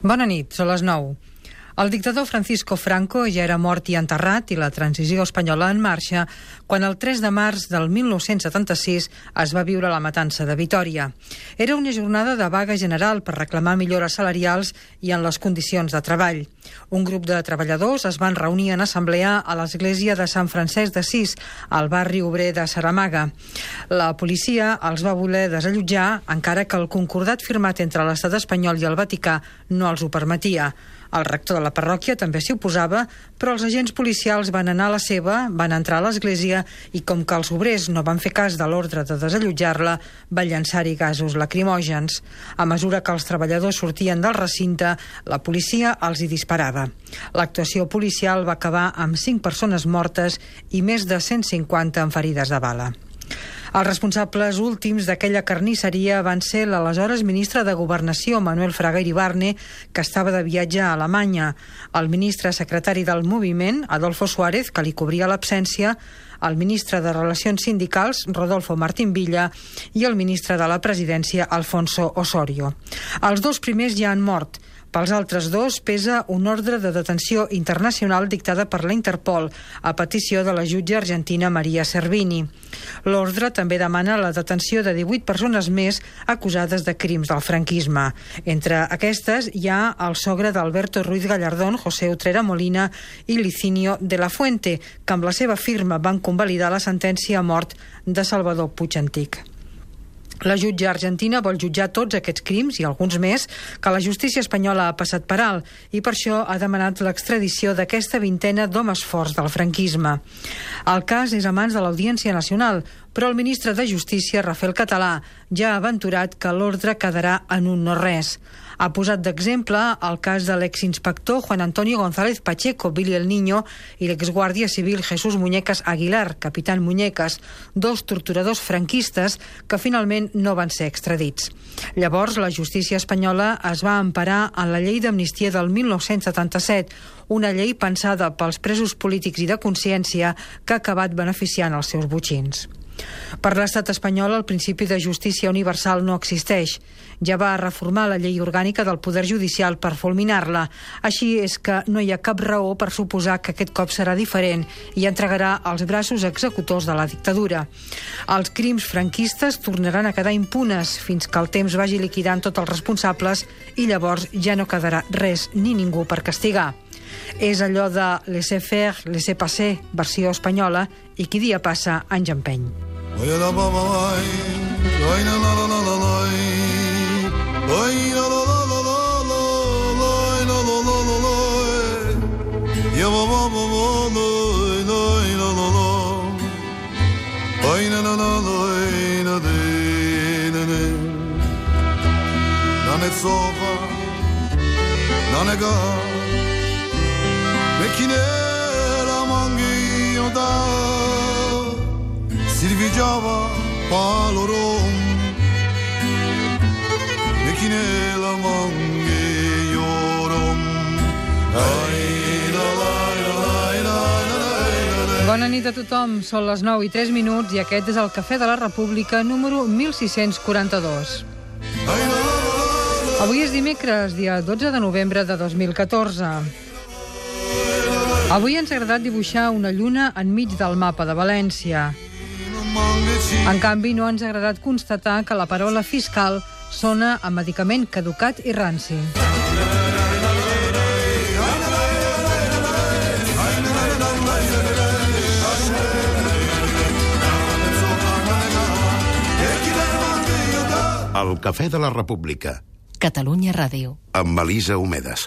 Bona nit, són les 9. El dictador Francisco Franco ja era mort i enterrat i la transició espanyola en marxa quan el 3 de març del 1976 es va viure la matança de Vitoria. Era una jornada de vaga general per reclamar millores salarials i en les condicions de treball. Un grup de treballadors es van reunir en assemblea a l'església de Sant Francesc de Sis, al barri obrer de Saramaga. La policia els va voler desallotjar, encara que el concordat firmat entre l'estat espanyol i el Vaticà no els ho permetia. El rector de la parròquia també s'hi oposava, però els agents policials van anar a la seva, van entrar a l'església i com que els obrers no van fer cas de l'ordre de desallotjar-la, va llançar-hi gasos lacrimògens. A mesura que els treballadors sortien del recinte, la policia els hi disparava. L'actuació policial va acabar amb 5 persones mortes i més de 150 amb ferides de bala. Els responsables últims d'aquella carnisseria van ser l'aleshores ministre de Governació, Manuel Fraga Iribarne, que estava de viatge a Alemanya, el ministre secretari del moviment, Adolfo Suárez, que li cobria l'absència, el ministre de Relacions Sindicals, Rodolfo Martín Villa, i el ministre de la Presidència, Alfonso Osorio. Els dos primers ja han mort, pels altres dos pesa un ordre de detenció internacional dictada per la Interpol a petició de la jutge argentina Maria Servini. L'ordre també demana la detenció de 18 persones més acusades de crims del franquisme. Entre aquestes hi ha el sogre d'Alberto Ruiz Gallardón, José Utrera Molina i Licinio de la Fuente, que amb la seva firma van convalidar la sentència a mort de Salvador Puig Antic. La jutge argentina vol jutjar tots aquests crims i alguns més que la justícia espanyola ha passat per alt i per això ha demanat l'extradició d'aquesta vintena d'homes forts del franquisme. El cas és a mans de l'Audiència Nacional, però el ministre de Justícia, Rafael Català, ja ha aventurat que l'ordre quedarà en un no-res. Ha posat d'exemple el cas de l'exinspector Juan Antonio González Pacheco, Billy el Niño, i l'exguàrdia civil Jesús Muñecas Aguilar, capitán Muñecas, dos torturadors franquistes que finalment no van ser extradits. Llavors, la justícia espanyola es va emparar en la llei d'amnistia del 1977, una llei pensada pels presos polítics i de consciència que ha acabat beneficiant els seus butxins. Per l'estat espanyol, el principi de justícia universal no existeix. Ja va reformar la llei orgànica del Poder Judicial per fulminar-la. Així és que no hi ha cap raó per suposar que aquest cop serà diferent i entregarà als braços executors de la dictadura. Els crims franquistes tornaran a quedar impunes fins que el temps vagi liquidant tots els responsables i llavors ja no quedarà res ni ningú per castigar. És allò de laissez-faire, laissez-passer, versió espanyola, i qui dia passa, anys empeny. Oye la baba lai, lai la la la la la lai, lai la la la la la la, lai la la la la la, ya ba ba ba ba lai, lai la la la, lai la la la lai la de ne ne, na ne sofa, na ne ga, me silvigiava palorom e chine la llorom ai la la Bona nit a tothom, són les 9 i 3 minuts i aquest és el Cafè de la República número 1642. Avui és dimecres, dia 12 de novembre de 2014. Avui ens ha agradat dibuixar una lluna enmig del mapa de València. En canvi, no ens ha agradat constatar que la paraula fiscal sona a medicament caducat i ranci. El Cafè de la República. Catalunya Ràdio. Amb Elisa Homedes.